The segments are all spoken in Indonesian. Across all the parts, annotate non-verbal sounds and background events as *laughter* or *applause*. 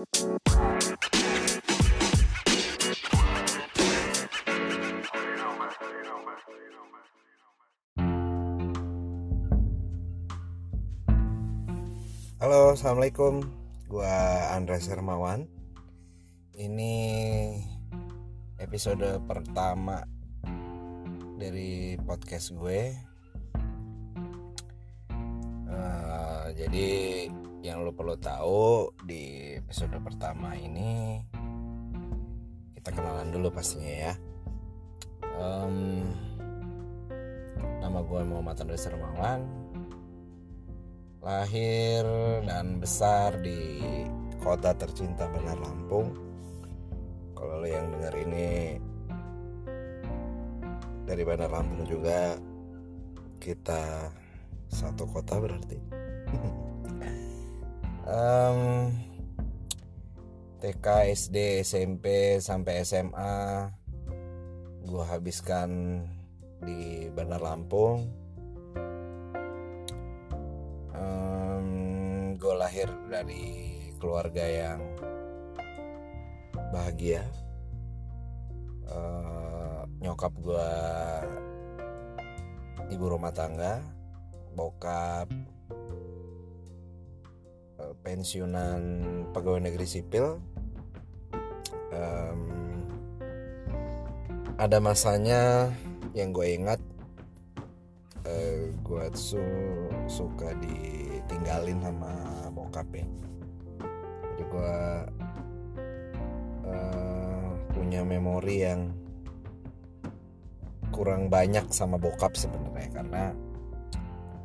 Halo, assalamualaikum. Gua Andres Hermawan. Ini episode pertama dari podcast gue. Uh, jadi yang lo perlu tahu di episode pertama ini kita kenalan dulu pastinya ya. Um, nama gue Muhammad Andres Hermawan lahir dan besar di kota tercinta Bandar Lampung. Kalau lo yang dengar ini dari Bandar Lampung juga, kita satu kota berarti. *laughs* um, TK, SD, SMP sampai SMA, gue habiskan di Bandar Lampung. Um, gue lahir dari keluarga yang bahagia. Uh, nyokap gue ibu rumah tangga bokap pensiunan pegawai negeri sipil um, ada masanya yang gue ingat uh, gue su suka ditinggalin sama bokap ya. Jadi gue uh, punya memori yang kurang banyak sama bokap sebenarnya. Karena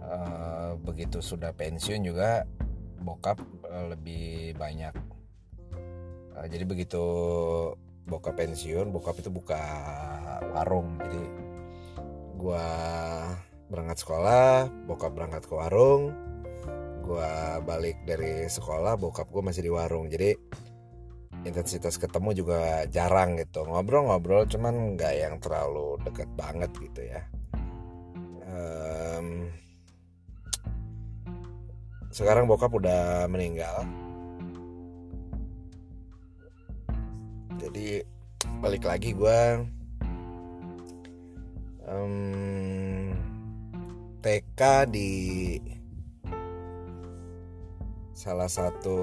uh, begitu sudah pensiun juga bokap uh, lebih banyak. Uh, jadi begitu bokap pensiun bokap itu buka warung. Jadi gue berangkat sekolah bokap berangkat ke warung. Gue balik dari sekolah bokap gue masih di warung. Jadi intensitas ketemu juga jarang gitu. Ngobrol-ngobrol cuman nggak yang terlalu deket banget gitu ya. Um, sekarang bokap udah meninggal. Jadi balik lagi gue um, TK di salah satu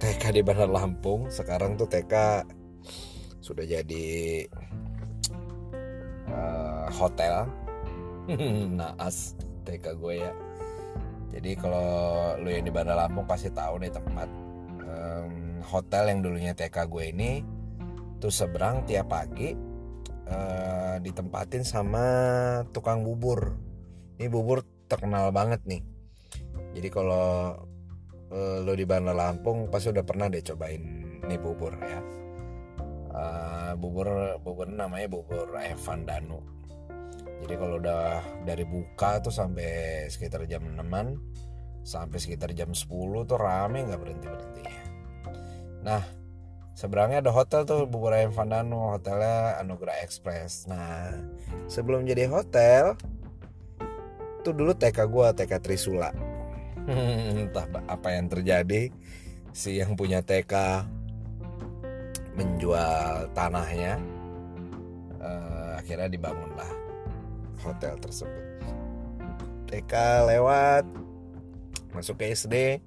TK di Bandar Lampung. Sekarang tuh TK sudah jadi uh, hotel. *laughs* Naas TK gue ya jadi kalau lu yang di Bandar Lampung pasti tahu nih tempat um, hotel yang dulunya TK gue ini tuh seberang tiap pagi uh, ditempatin sama tukang bubur. Ini bubur terkenal banget nih. Jadi kalau uh, lo di Bandar Lampung pasti udah pernah deh cobain nih bubur ya. Uh, bubur bubur namanya bubur Evan Danu jadi kalau udah dari buka tuh sampai sekitar jam 6 sampai sekitar jam 10 tuh rame nggak berhenti berhenti nah seberangnya ada hotel tuh bubur ayam Vandano hotelnya Anugerah Express. Nah sebelum jadi hotel tuh dulu TK gue TK Trisula. *laughs* Entah apa yang terjadi si yang punya TK menjual tanahnya uh, akhirnya dibangunlah hotel tersebut. TK lewat masuk ke SD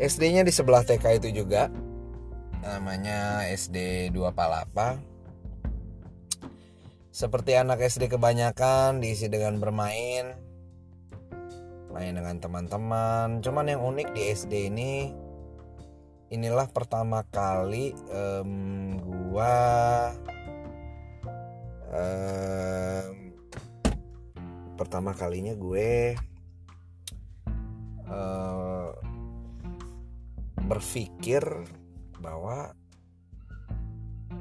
SD-nya di sebelah TK itu juga. Namanya SD 2 Palapa. Seperti anak SD kebanyakan diisi dengan bermain main dengan teman-teman. Cuman yang unik di SD ini inilah pertama kali um, gua um, pertama kalinya gue uh, berpikir bahwa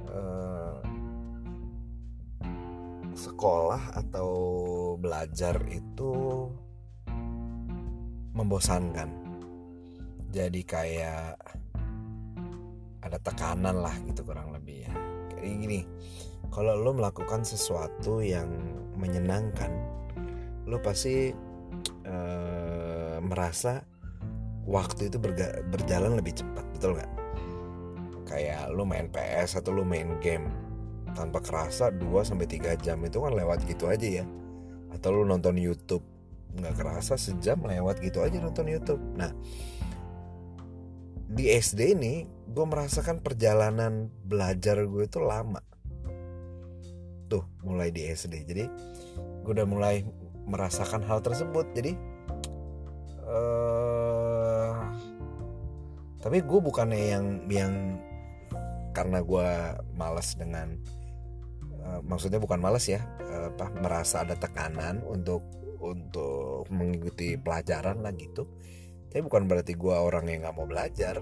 uh, sekolah atau belajar itu membosankan. Jadi kayak ada tekanan lah gitu kurang lebih ya. Kayak gini kalau lo melakukan sesuatu yang menyenangkan lo pasti uh, merasa waktu itu berga, berjalan lebih cepat betul nggak? Kayak lu main PS atau lu main game tanpa kerasa 2 sampai 3 jam itu kan lewat gitu aja ya. Atau lu nonton YouTube nggak kerasa sejam lewat gitu aja nonton YouTube. Nah di SD ini gue merasakan perjalanan belajar gue itu lama. Tuh mulai di SD jadi gue udah mulai merasakan hal tersebut. Jadi uh, tapi gue bukannya yang yang karena gue malas dengan uh, maksudnya bukan malas ya uh, apa merasa ada tekanan untuk untuk mengikuti pelajaran lah gitu. Tapi bukan berarti gue orang yang nggak mau belajar.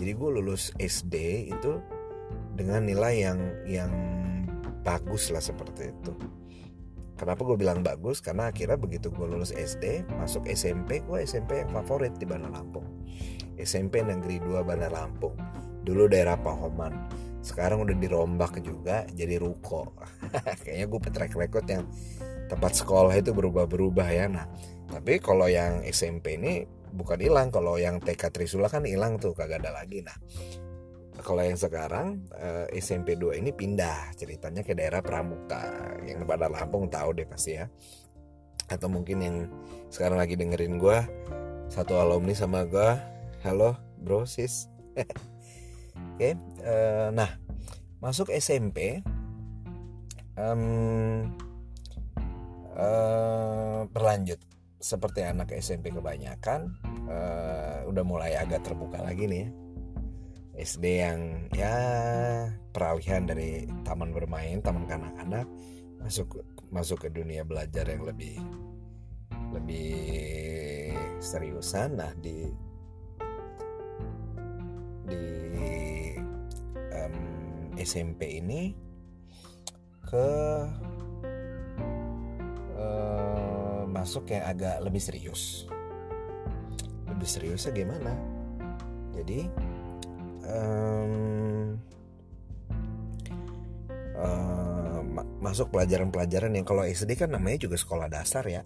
Jadi gue lulus SD itu dengan nilai yang yang bagus lah seperti itu Kenapa gue bilang bagus? Karena akhirnya begitu gue lulus SD, masuk SMP, gue SMP yang favorit di Bandar Lampung. SMP Negeri 2 Bandar Lampung. Dulu daerah Pahoman. Sekarang udah dirombak juga jadi ruko. *laughs* Kayaknya gue track record yang tempat sekolah itu berubah-berubah ya. Nah, tapi kalau yang SMP ini bukan hilang. Kalau yang TK Trisula kan hilang tuh, kagak ada lagi. Nah, kalau yang sekarang uh, SMP 2 ini pindah ceritanya ke daerah Pramuka. Yang pada Lampung tahu deh pasti ya. Atau mungkin yang sekarang lagi dengerin gue satu alumni sama gue halo bro sis. *laughs* Oke okay, uh, eh, nah masuk SMP um, uh, eh, berlanjut. Seperti anak SMP kebanyakan uh, udah mulai agak terbuka lagi nih ya SD yang ya peralihan dari taman bermain, taman kanak-kanak masuk masuk ke dunia belajar yang lebih lebih seriusan. Nah di di um, SMP ini ke uh, masuk yang agak lebih serius. Lebih seriusnya gimana? Jadi um, uh, masuk pelajaran-pelajaran yang kalau SD kan namanya juga sekolah dasar ya.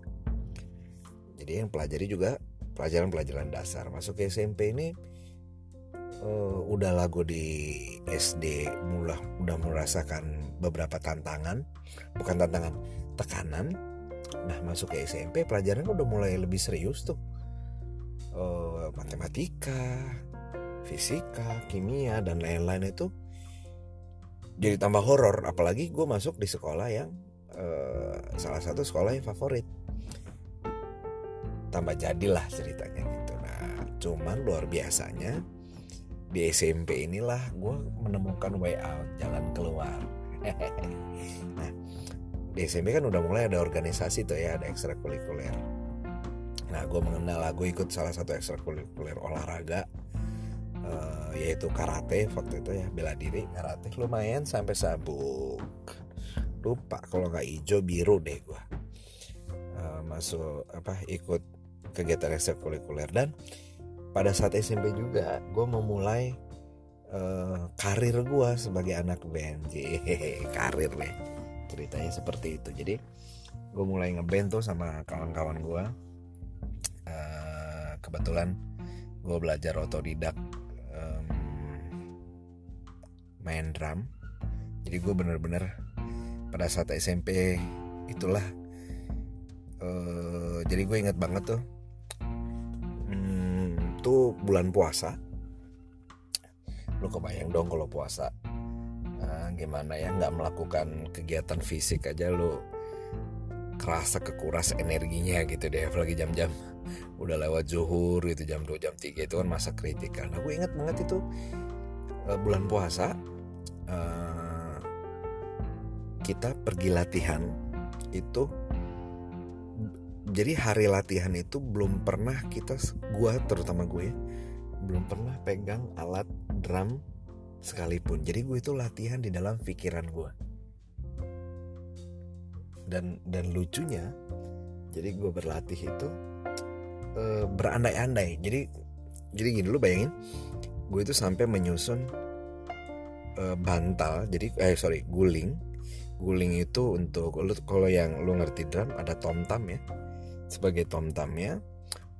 Jadi yang pelajari juga pelajaran-pelajaran dasar. Masuk ke SMP ini uh, udah lagu di SD mulai udah merasakan beberapa tantangan. Bukan tantangan tekanan. Nah masuk ke SMP pelajaran udah mulai lebih serius tuh. Uh, matematika fisika, kimia dan lain-lain itu jadi tambah horor. Apalagi gue masuk di sekolah yang uh, salah satu sekolah yang favorit. Tambah jadilah ceritanya gitu. Nah cuman luar biasanya di SMP inilah gue menemukan way out jalan keluar. *laughs* Nah di SMP kan udah mulai ada organisasi tuh ya ada ekstrakurikuler. Nah gue mengenal gue ikut salah satu ekstrakurikuler olahraga uh, yaitu karate waktu itu ya bela diri karate. Lumayan sampai sabuk. Lupa kalau nggak hijau biru deh gue uh, masuk apa ikut kegiatan ekstrakurikuler. Dan pada saat SMP juga gue memulai uh, karir gue sebagai anak band. *laughs* Karir deh ceritanya seperti itu. Jadi gue mulai ngeband tuh sama kawan-kawan gue uh, kebetulan gue belajar otodidak main drum. Jadi gue bener-bener pada saat SMP itulah uh, jadi gue inget banget tuh hmm, tuh bulan puasa. Lo kebayang dong kalau puasa nah, gimana ya nggak melakukan kegiatan fisik aja lo kerasa kekuras energinya gitu deh apalagi jam-jam udah lewat zuhur gitu jam 2 jam 3 itu kan masa kritikal nah gue inget banget itu uh, bulan puasa uh, kita pergi latihan itu jadi hari latihan itu belum pernah kita gua terutama gue belum pernah pegang alat drum sekalipun. Jadi gue itu latihan di dalam pikiran gue dan dan lucunya jadi gue berlatih itu uh, berandai-andai. Jadi jadi gini lu bayangin gue itu sampai menyusun uh, bantal jadi eh sorry guling. Guling itu untuk lu kalau yang lu ngerti drum ada tom tam ya. Sebagai tom tamnya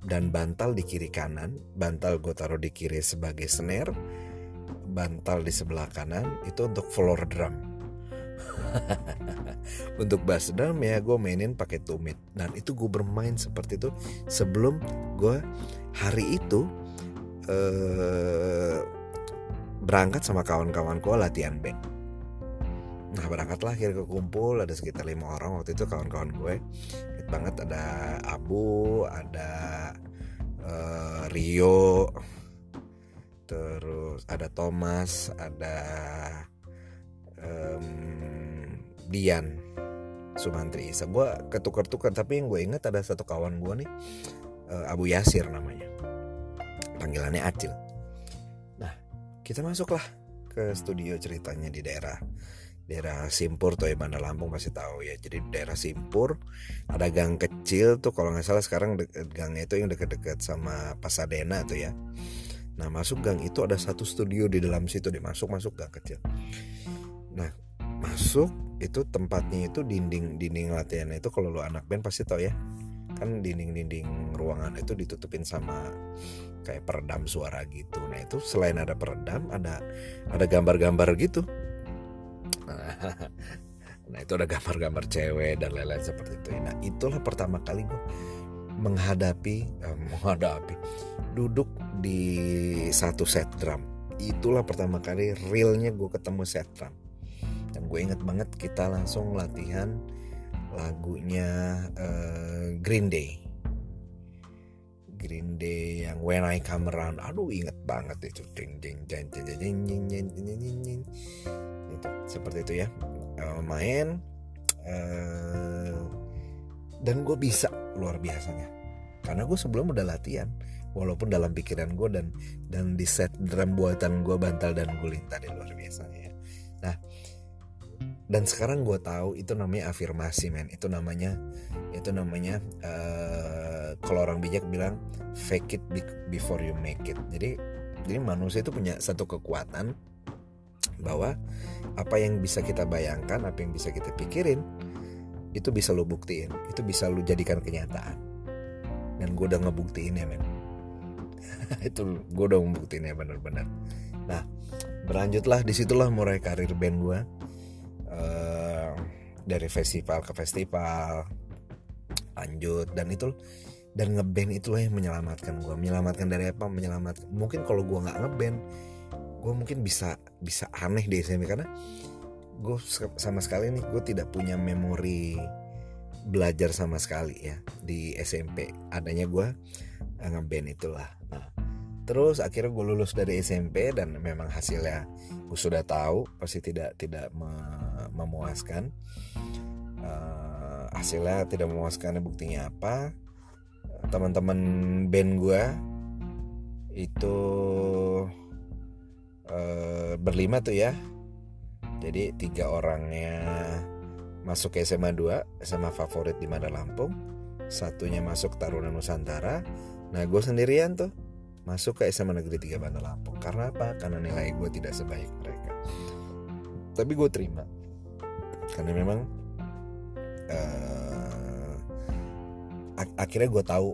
dan bantal di kiri kanan. Bantal gue taruh di kiri sebagai snare. Bantal di sebelah kanan itu untuk floor drum. *laughs* Untuk bass drum ya gue mainin pakai tumit dan itu gue bermain seperti itu sebelum gue hari itu eh, berangkat sama kawan-kawan gue latihan band. Nah berangkatlah akhirnya ke kumpul ada sekitar lima orang waktu itu kawan-kawan gue. Banget ada Abu ada uh, Rio terus ada Thomas ada um, Dian Sumantri. Isa gue ketukar-tukar tapi yang gue inget ada satu kawan gue nih uh, Abu Yasir namanya. Panggilannya Acil kita masuklah ke studio ceritanya di daerah daerah Simpur tuh ya Bandar Lampung pasti tahu ya. Jadi daerah Simpur ada gang kecil tuh kalau nggak salah sekarang gangnya itu yang deket-deket sama Pasadena tuh ya. Nah masuk gang itu ada satu studio di dalam situ deh masuk gang kecil. Nah masuk itu tempatnya itu dinding dinding latihan itu kalau lu anak band pasti tahu ya. Kan dinding-dinding ruangan itu ditutupin sama kayak peredam suara gitu. Nah itu selain ada peredam ada ada gambar-gambar gitu. *laughs* Nah itu ada gambar-gambar cewek dan lain-lain seperti itu. Nah itulah pertama kali gue menghadapi eh, menghadapi duduk di satu set drum. Itulah pertama kali realnya gue ketemu set drum. Dan gue inget banget kita langsung latihan lagunya uh, Green Day Green Day yang When I Come Around aduh inget banget itu ding ding ding ding ding ding ding ding ding ding ding itu seperti itu ya uh, main uh, dan gue bisa luar biasanya karena gue sebelum udah latihan walaupun dalam pikiran gue dan dan di set drum buatan gue bantal dan guling tadi luar biasanya ya nah dan sekarang gue tahu itu namanya afirmasi men itu namanya itu namanya uh, kalau orang bijak bilang fake it before you make it jadi jadi manusia itu punya satu kekuatan bahwa apa yang bisa kita bayangkan, apa yang bisa kita pikirin, itu bisa lo buktiin, itu bisa lo jadikan kenyataan. Dan gue udah ngebuktiin ya men. *laughs* itu gue udah ngebuktiin ya bener-bener. Nah berlanjutlah di situlah mulai karir band gue uh, dari festival ke festival lanjut dan itu dan ngeband itulah yang menyelamatkan gue menyelamatkan dari apa? Menyelamatkan mungkin kalau gue nggak ngeband gue mungkin bisa bisa aneh di SMP karena gue sama sekali nih gue tidak punya memori belajar sama sekali ya di SMP adanya gue eh, ngeband itulah. Nah, terus akhirnya gue lulus dari SMP dan memang hasilnya gue sudah tahu pasti tidak tidak memuaskan. Uh, hasilnya tidak memuaskan buktinya apa teman-teman band gue itu Eh, berlima tuh ya. Jadi tiga orangnya masuk ke SMA 2 SMA favorit di Mandar Lampung. Satunya masuk Taruna Nusantara. Nah gue sendirian tuh masuk ke SMA Negeri 3 Bandar Lampung. Karena apa? Karena nilai gue tidak sebaik mereka. Tapi gue terima. Karena memang uh, ak akhirnya gue tahu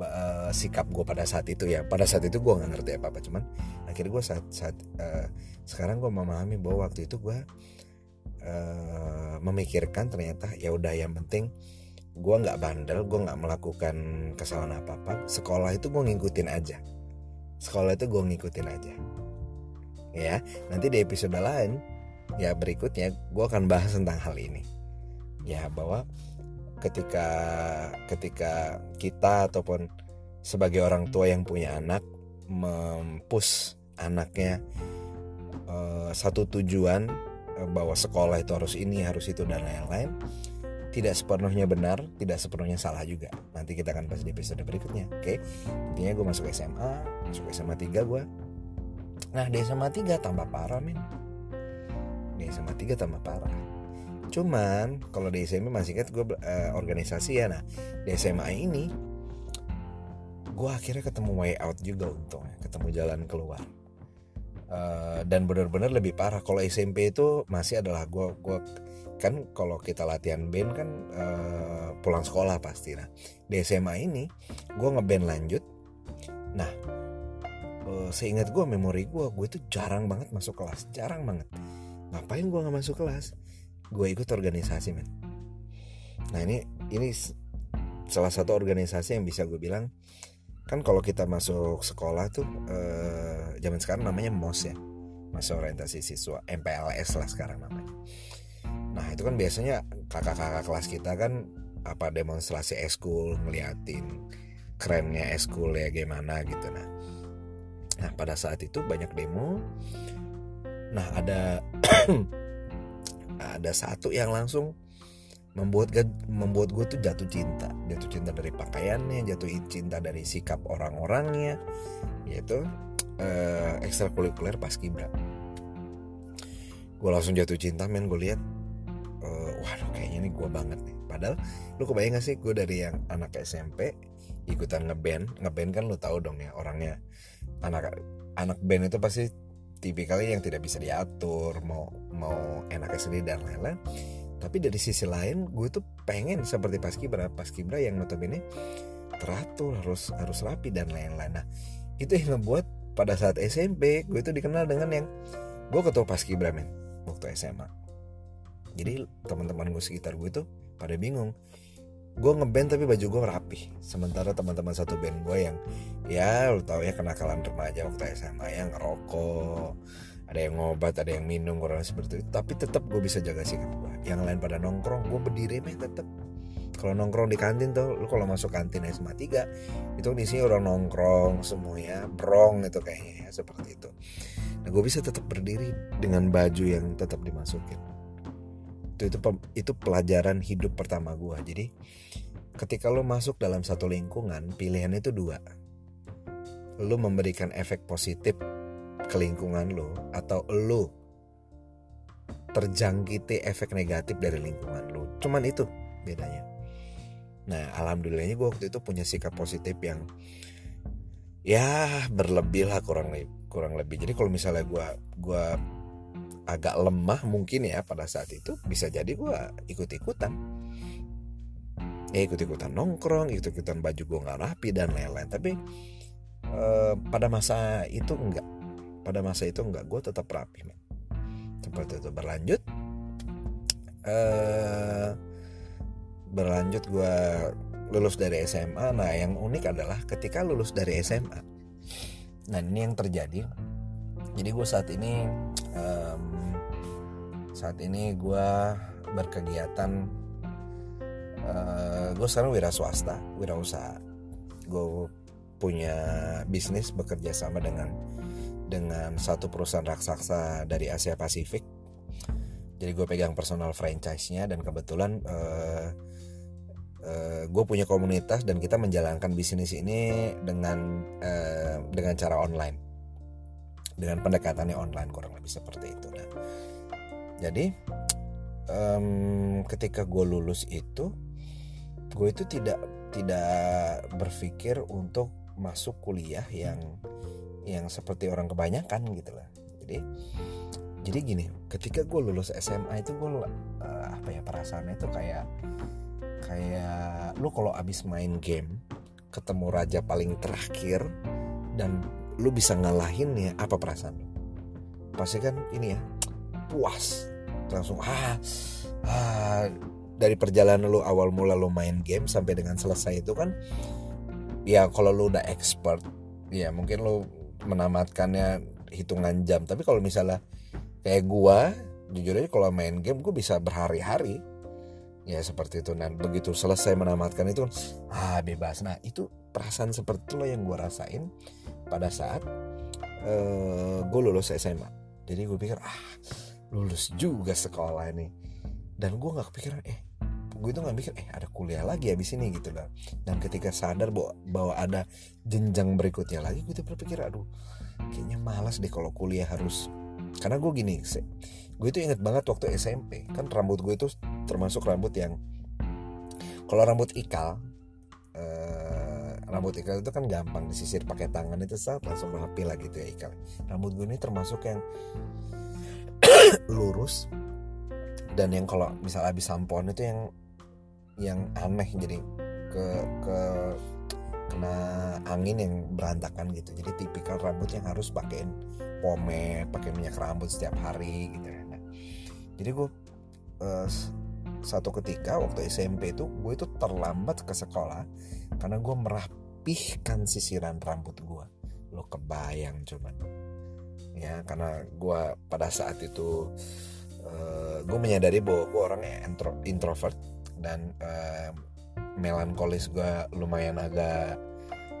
uh, sikap gue pada saat itu ya. Pada saat itu gue nggak ngerti apa apa cuman akhirnya gue saat saat uh, sekarang gue memahami bahwa waktu itu gue uh, memikirkan ternyata ya udah yang penting gue nggak bandel gue nggak melakukan kesalahan apa apa sekolah itu gue ngikutin aja. Sekolah itu gue ngikutin aja. Ya nanti di episode lain ya berikutnya gue akan bahas tentang hal ini. Ya bahwa ketika ketika kita ataupun sebagai orang tua yang punya anak mempus anaknya uh, satu tujuan uh, bahwa sekolah itu harus ini harus itu dan lain-lain tidak sepenuhnya benar, tidak sepenuhnya salah juga. Nanti kita akan bahas di episode berikutnya. Oke, okay? intinya gue masuk SMA, masuk SMA 3 gue. Nah di SMA 3 tambah parah men. Di SMA 3 tambah parah cuman kalau di SMP masih ingat gue uh, organisasi ya nah di SMA ini gue akhirnya ketemu way out juga untung ketemu jalan keluar. Uh, dan benar-benar lebih parah kalau SMP itu masih adalah gue gue kan kalau kita latihan band kan uh, pulang sekolah pasti nah di SMA ini gue ngeband lanjut nah uh, seingat gue memori gue gue itu jarang banget masuk kelas jarang banget. Ngapain gue nggak masuk kelas gue ikut organisasi men. Nah ini ini salah satu organisasi yang bisa gue bilang kan kalau kita masuk sekolah tuh eh, zaman sekarang namanya MOS ya. Masa orientasi siswa MPLS lah sekarang namanya. Nah itu kan biasanya kakak-kakak kelas kita kan apa demonstrasi eskul ngeliatin kerennya eskul ya gimana gitu. Nah nah pada saat itu banyak demo. Nah ada ada satu yang langsung membuat membuat gue tuh jatuh cinta. Jatuh cinta dari pakaiannya jatuh cinta dari sikap orang-orangnya yaitu uh, ekstrakurikuler pas kibra. Gue langsung jatuh cinta men gue lihat uh, waduh kayaknya ini gue banget nih. Padahal lu kebayang gak sih gue dari yang anak SMP ikutan ngeband ngeband kan lu tahu dong ya orangnya. Anak anak band itu pasti tipikalnya yang tidak bisa diatur mau mau enaknya sendiri dan lain-lain. Tapi dari sisi lain gue tuh pengen seperti pas kibra pas kibra yang notabene teratur harus harus rapi dan lain-lain. Nah itu yang ngebuat pada saat SMP gue tuh dikenal dengan yang gue ketua pas kibra men waktu SMA jadi teman-teman gue sekitar gue tuh pada bingung gue ngeband tapi baju gue rapi sementara teman-teman satu band gue yang ya lo tau ya kenakalan remaja waktu SMA yang ngerokok ada yang ngobat ada yang minum kurang seperti itu. Tapi tetap gue bisa jaga sikap gue yang lain pada nongkrong gue berdiri meh tetap kalau nongkrong di kantin tuh lu kalau masuk kantin SMA 3 itu di sini orang nongkrong semuanya brong itu kayaknya ya seperti itu. Nah gue bisa tetap berdiri dengan baju yang tetap dimasukin itu itu itu pelajaran hidup pertama gue jadi ketika lo masuk dalam satu lingkungan pilihan itu dua. Lo memberikan efek positif ke lingkungan lo atau lo terjangkiti efek negatif dari lingkungan lo cuman itu bedanya. Nah alhamdulillahnya gue waktu itu punya sikap positif yang ya berlebih lah kurang lebih kurang lebih. Jadi kalau misalnya gue gue agak lemah mungkin ya pada saat itu bisa jadi gue ikut ikutan ya ikut ikutan nongkrong ikut ikutan baju gue nggak rapi dan lain-lain. Tapi eh, pada masa itu enggak pada masa itu enggak gue tetap rapi men. seperti itu. Berlanjut uh, berlanjut gue lulus dari SMA nah yang unik adalah ketika lulus dari SMA nah ini yang terjadi. Jadi gue saat ini um, saat ini gue berkegiatan uh, gue sekarang wira swasta wira usaha gue punya bisnis bekerja sama dengan dengan satu perusahaan raksasa dari Asia Pasifik. Jadi gue pegang personal franchise-nya dan kebetulan uh, uh, gue punya komunitas dan kita menjalankan bisnis ini dengan uh, dengan cara online, dengan pendekatannya online kurang lebih seperti itu. Nah, jadi um, ketika gue lulus itu, gue itu tidak tidak berpikir untuk masuk kuliah yang yang seperti orang kebanyakan gitu lah. Jadi jadi gini ketika gue lulus SMA itu gue uh, apa ya perasaannya itu kayak kayak lu kalau abis main game ketemu raja paling terakhir dan lu bisa ngalahin ya apa perasaan lu? Pasti kan ini ya puas langsung ah, ah dari perjalanan lu awal mula lu main game sampai dengan selesai itu kan ya kalau lu udah expert ya mungkin lu menamatkannya hitungan jam. Tapi kalau misalnya kayak gua jujur aja kalau main game gue bisa berhari-hari. Ya seperti itu. Dan begitu selesai menamatkan itu ah bebas. Nah itu perasaan seperti itu yang gue rasain pada saat uh, eh, gue lulus SMA jadi gue pikir ah lulus juga sekolah ini. Dan gue nggak kepikiran eh gue itu nggak mikir eh ada kuliah lagi abis ini gitu lah dan ketika sadar bahwa, bahwa ada jenjang berikutnya lagi gue tuh berpikir aduh kayaknya malas deh kalau kuliah harus karena gue gini gue itu inget banget waktu SMP kan rambut gue itu termasuk rambut yang kalau rambut ikal eh, rambut ikal itu kan gampang disisir pakai tangan itu saat langsung rapi lah gitu ya ikal. Rambut gue ini termasuk yang lurus. Dan yang kalau misal habis sampoan itu yang yang aneh jadi ke ke kena angin yang berantakan gitu. Jadi tipikal rambut yang harus pakein pomade pakai minyak rambut setiap hari gitu. Nah, jadi gue uh, satu ketika waktu SMP itu gue itu terlambat ke sekolah karena gue merapihkan sisiran rambut gue lo kebayang cuman ya karena gue pada saat itu uh, gue menyadari bahwa gue orang intro, introvert dan uh, melankolis gue lumayan agak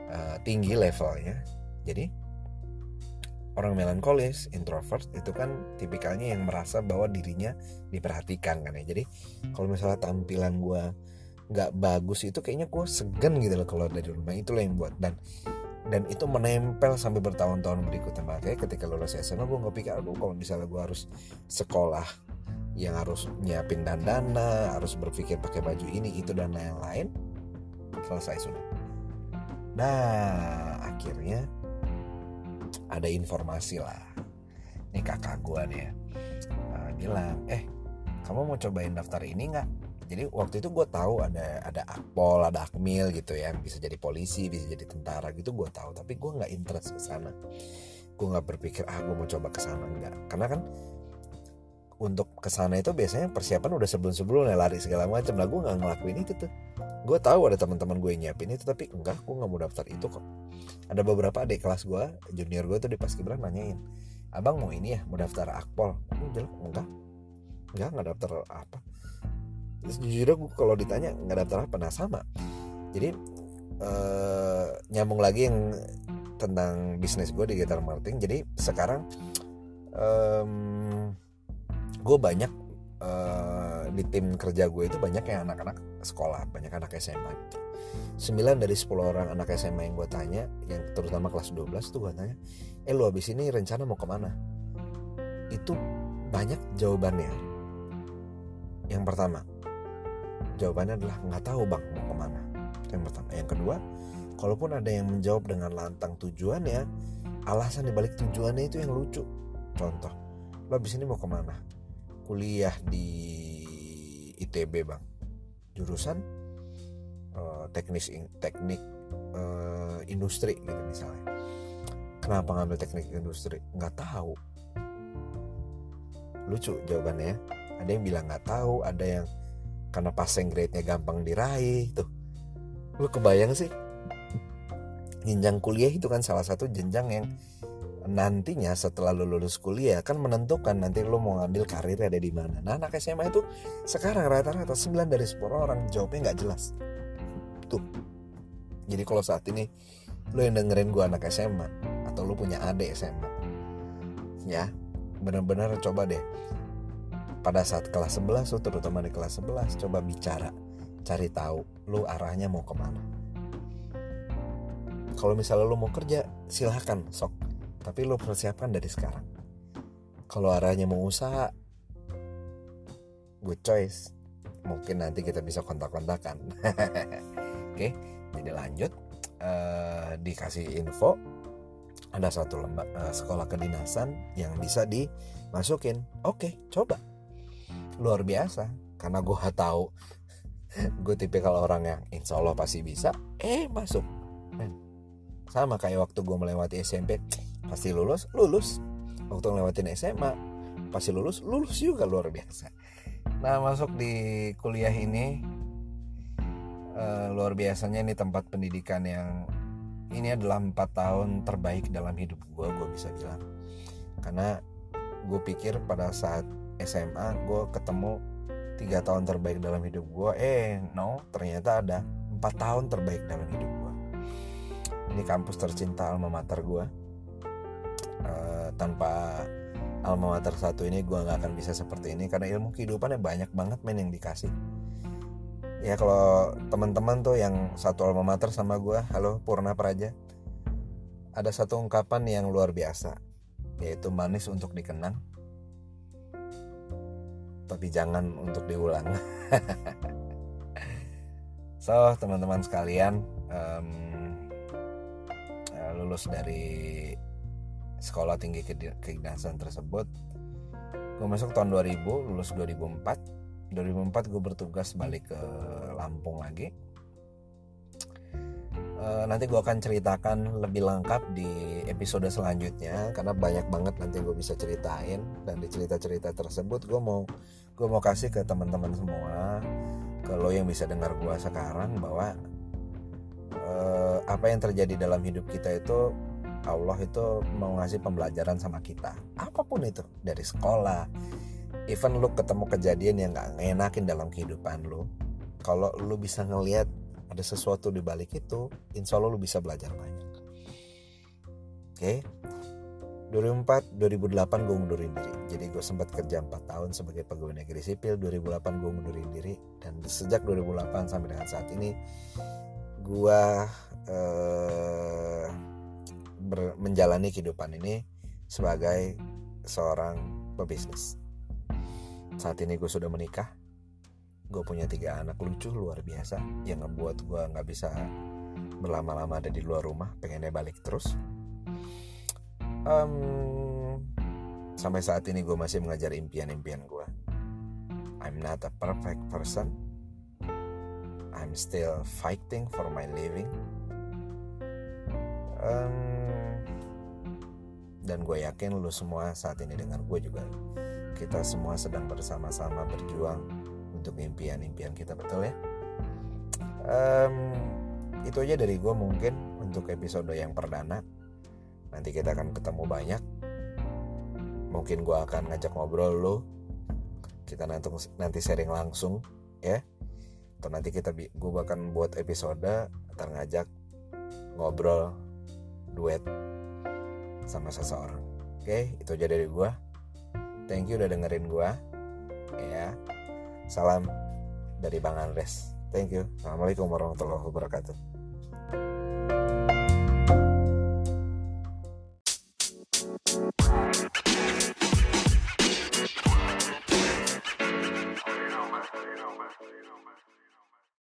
uh, tinggi levelnya jadi orang melankolis, introvert itu kan tipikalnya yang merasa bahwa dirinya diperhatikan kan ya. Jadi kalau misalnya tampilan gue nggak bagus itu kayaknya gue segan gitu loh keluar dari rumah itu loh yang buat dan dan itu menempel sampai bertahun-tahun berikutnya. Makanya ketika lulus SMA gue nggak pikir aduh kalau misalnya gue harus sekolah yang harus nyiapin dandana harus berpikir pakai baju ini itu dan lain-lain selesai sudah. Nah akhirnya ada informasi lah. Nih kakak gue nih ya. Uh, bilang eh kamu mau cobain daftar ini nggak jadi waktu itu gue tahu ada ada akpol ada akmil gitu ya bisa jadi polisi bisa jadi tentara gitu gue tahu tapi gue nggak interest ke sana. Gue nggak berpikir ah gue mau coba ke sana. Enggak karena kan untuk ke sana itu biasanya persiapan udah sebelum sebelumnya lari segala macam lah gue nggak ngelakuin itu tuh. Gue tahu ada teman-teman gue nyiapin itu tapi enggak gue nggak mau daftar itu kok. Ada beberapa adik kelas gue junior gue tuh di pas kibran nanyain abang mau ini ya mau daftar akpol? Enggak. Enggak nggak daftar apa jujur gue kalau ditanya nggak daftar apa nah sama. Jadi eh, nyambung lagi yang tentang bisnis gue di digital marketing. Jadi sekarang gue banyak uh, di tim kerja gue itu banyak yang anak-anak sekolah banyak anak SMA gitu 9 dari 10 orang anak SMA yang gue tanya yang terutama kelas 12 tuh gue tanya eh lu abis ini rencana mau ke mana? Itu banyak jawabannya. Yang pertama jawabannya adalah nggak tahu bang mau ke mana. Yang pertama. Yang kedua kalaupun ada yang menjawab dengan lantang tujuannya alasan dibalik tujuannya itu yang lucu. Contoh lo abis ini mau ke mana? Kuliah di ITB bang. Jurusan uh, teknis teknik uh, industri gitu misalnya. Kenapa ngambil teknik industri? Nggak tahu. Lucu jawabannya ya. ada yang bilang nggak tahu ada yang karena passing grade-nya gampang diraih tuh lu kebayang sih jenjang kuliah itu kan salah satu jenjang yang nantinya setelah lu lulus kuliah kan menentukan nanti lu mau ngambil karir ada di mana. Nah anak SMA itu sekarang rata-rata 9 dari 10 orang jawabnya nggak jelas. Tuh. Jadi kalau saat ini lu yang dengerin gua anak SMA atau lu punya adik SMA, ya benar-benar coba deh pada saat kelas 11 lu terutama di kelas 11 coba bicara. Cari tahu lu arahnya mau ke mana. Kalau misalnya lu mau kerja silahkan sok. Tapi lo persiapkan dari sekarang. Kalau arahnya mau usaha good choice. Mungkin nanti kita bisa kontak-kontakan. *laughs* Oke jadi lanjut. Uh, dikasih info. Ada satu lembak uh, sekolah kedinasan yang bisa dimasukin. Oke coba luar biasa. Karena gue tahu. Gue tipikal orang yang insya Allah pasti bisa. Eh masuk. Sama kayak waktu gue melewati SMP pasti lulus lulus. Waktu ngelewatin SMA pasti lulus lulus juga luar biasa. Nah masuk di kuliah ini uh, luar biasanya ini tempat pendidikan yang ini adalah empat tahun terbaik dalam hidup gue gue bisa bilang. Karena gue pikir pada saat SMA gue ketemu tiga tahun terbaik dalam hidup gue eh no ternyata ada empat tahun terbaik dalam hidup gue ini kampus tercinta alma mater gue uh, tanpa alma mater satu ini gue nggak akan bisa seperti ini karena ilmu kehidupannya banyak banget men yang dikasih. Ya kalau teman-teman tuh yang satu alma mater sama gue halo Purna Praja. Ada satu ungkapan yang luar biasa yaitu manis untuk dikenang tapi jangan untuk diulang. *laughs* So teman-teman sekalian um, lulus dari sekolah tinggi kedinasan tersebut gue masuk tahun 2000 lulus 2004 2004 gue bertugas balik ke Lampung lagi uh, nanti gue akan ceritakan lebih lengkap di episode selanjutnya karena banyak banget nanti gue bisa ceritain. Dan di cerita-cerita tersebut gue mau gue mau kasih ke teman-teman semua ke lo yang bisa dengar gue sekarang bahwa uh, apa yang terjadi dalam hidup kita itu Allah itu mau ngasih pembelajaran sama kita. Apa pun itu dari sekolah even lu ketemu kejadian yang gak ngenakin dalam kehidupan lu kalau lu bisa ngelihat ada sesuatu di balik itu insya Allah lu bisa belajar banyak. Oke? okay? 2004 2008 gue ngundurin diri. Jadi gue sempat kerja 4 tahun sebagai pegawai negeri sipil. 2008 gue ngundurin diri. Dan sejak 2008 sampai dengan saat ini gue uh, menjalani kehidupan ini sebagai seorang pebisnis. Saat ini gue sudah menikah gue punya tiga anak lucu luar biasa yang ngebuat gue nggak bisa berlama-lama ada di luar rumah pengennya balik terus. Um, sampai saat ini gue masih mengajar impian-impian gue I'm not a perfect person. I'm still fighting for my living. Um, dan gue yakin lu semua saat ini dengan gue juga kita semua sedang bersama-sama berjuang untuk impian-impian kita betul ya? Um, itu aja dari gue mungkin untuk episode yang perdana. Nanti kita akan ketemu banyak. Mungkin gue akan ngajak ngobrol lo kita nanti nanti sharing langsung ya. Atau nanti kita gue akan buat episode atau ngajak ngobrol duet sama seseorang. Oke itu aja dari gue thank you udah dengerin gue ya Salam dari Bang Andres. Thank you. Assalamualaikum warahmatullahi wabarakatuh.